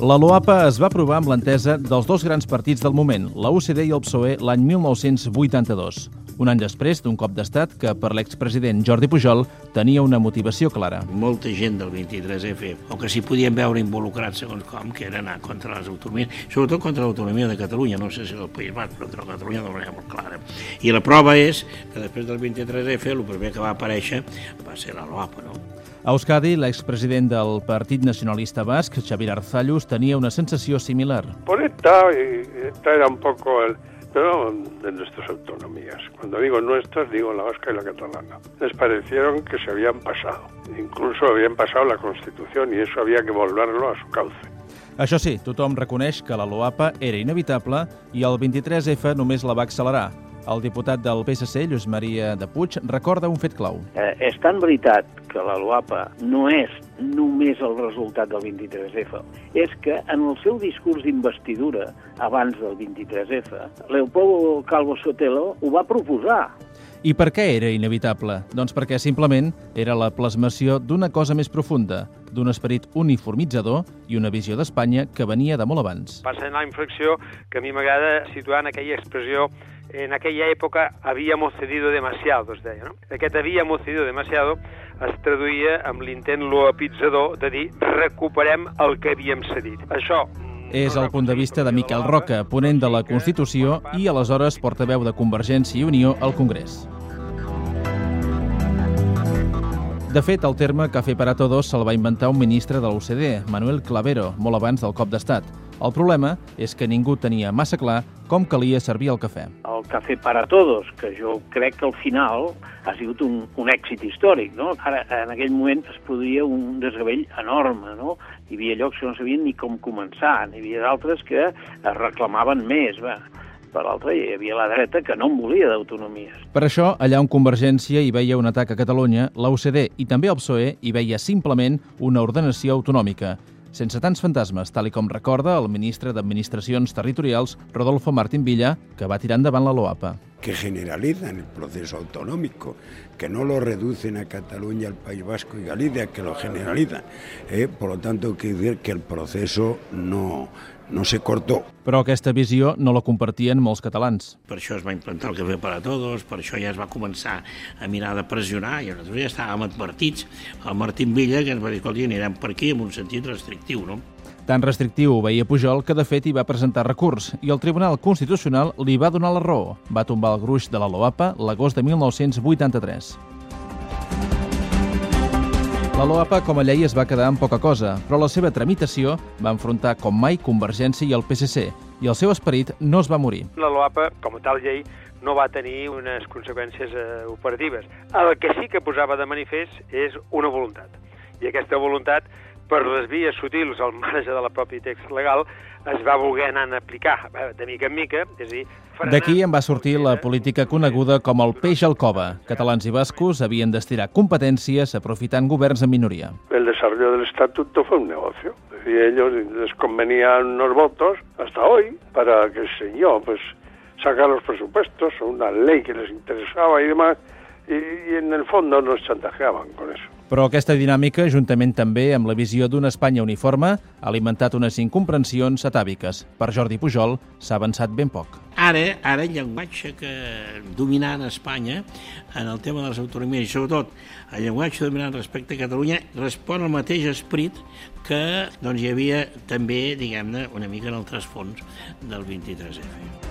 La LOAPA es va aprovar amb l'entesa dels dos grans partits del moment, la UCD i el PSOE, l'any 1982. Un any després d'un cop d'estat que per l'expresident Jordi Pujol tenia una motivació clara. Molta gent del 23F, o que s'hi podien veure involucrats segons com, que era anar contra les autonomies, sobretot contra l'autonomia de Catalunya, no sé si del País Basc, però contra Catalunya de manera molt clara. I la prova és que després del 23F el primer que va aparèixer va ser la LOAPA, no? A Euskadi, l'expresident del Partit Nacionalista Basc, Xavier Arzallus, tenia una sensació similar. Por esta, esta era un poco el, pero de nuestras autonomías. Cuando digo nuestras, digo la vasca y la catalana. Les parecieron que se habían pasado. Incluso habían pasado la Constitución y eso había que volverlo a su cauce. Això sí, tothom reconeix que la LOAPA era inevitable i el 23F només la va accelerar. El diputat del PSC, Lluís Maria de Puig, recorda un fet clau. Eh, és tan veritat que la LOAPA no és només el resultat del 23F, és que en el seu discurs d'investidura abans del 23F, Leopoldo Calvo Sotelo ho va proposar. I per què era inevitable? Doncs perquè simplement era la plasmació d'una cosa més profunda, d'un esperit uniformitzador i una visió d'Espanya que venia de molt abans. Va ser la inflexió que a mi m'agrada situar en aquella expressió en aquella època habíamos cedido demasiado, es deia. No? Aquest habíamos cedido demasiado es traduïa amb l'intent loapitzador de dir recuperem el que havíem cedit. Això és el punt de vista de Miquel Roca, ponent de la Constitució i aleshores portaveu de Convergència i Unió al Congrés. De fet, el terme café para todos se'l va inventar un ministre de l'OCDE, Manuel Clavero, molt abans del cop d'estat. El problema és que ningú tenia massa clar com calia servir el cafè. El cafè para todos, que jo crec que al final ha sigut un, un èxit històric, no? Ara, en aquell moment es produïa un desgavell enorme, no? Hi havia llocs que no sabien ni com començar, n'hi havia d'altres que es reclamaven més, va per l'altra hi havia la dreta que no en volia d'autonomies. Per això, allà on Convergència hi veia un atac a Catalunya, l'UCD i també el PSOE hi veia simplement una ordenació autonòmica, sense tants fantasmes, tal i com recorda el ministre d'Administracions Territorials, Rodolfo Martín Villa, que va tirar endavant la LOAPA. Que generalizan el proceso autonómico, que no lo reducen a Cataluña, al País Vasco y Galicia, que lo generalizan. Eh, por lo tanto, quiere decir que el proceso no, no se cortó. Però aquesta visió no la compartien molts catalans. Per això es va implantar el Café para Todos, per això ja es va començar a mirar de pressionar, i nosaltres ja estàvem advertits. El Martín Villa, que ens va dir, escolta, anirem per aquí en un sentit restrictiu, no? Tan restrictiu ho veia Pujol que de fet hi va presentar recurs i el Tribunal Constitucional li va donar la raó. Va tombar el gruix de la LOAPA l'agost de 1983. La LOAPA com a llei es va quedar amb poca cosa, però la seva tramitació va enfrontar com mai Convergència i el PSC, i el seu esperit no es va morir. La LOAPA, com a tal llei, no va tenir unes conseqüències eh, operatives. El que sí que posava de manifest és una voluntat. I aquesta voluntat, per les vies sutils al marge de la propi text legal, es va voler anar a aplicar eh, de mica en mica, és a dir, D'aquí en va sortir la política coneguda com el peix al cova. Catalans i bascos havien d'estirar competències aprofitant governs en minoria. El desarrollo del estatuto fue un negocio. Y ellos les convenían unos votos hasta hoy para que el señor pues sacar los presupuestos o una ley que les interesaba y demás y, y en el fondo nos chantajeaban con eso. Però aquesta dinàmica, juntament també amb la visió d'una Espanya uniforme, ha alimentat unes incomprensions atàviques. Per Jordi Pujol s'ha avançat ben poc. Ara, ara el llenguatge que dominant a Espanya en el tema de les autonomies i sobretot el llenguatge dominant respecte a Catalunya respon al mateix esperit que doncs, hi havia també, diguem-ne, una mica en el trasfons del 23F.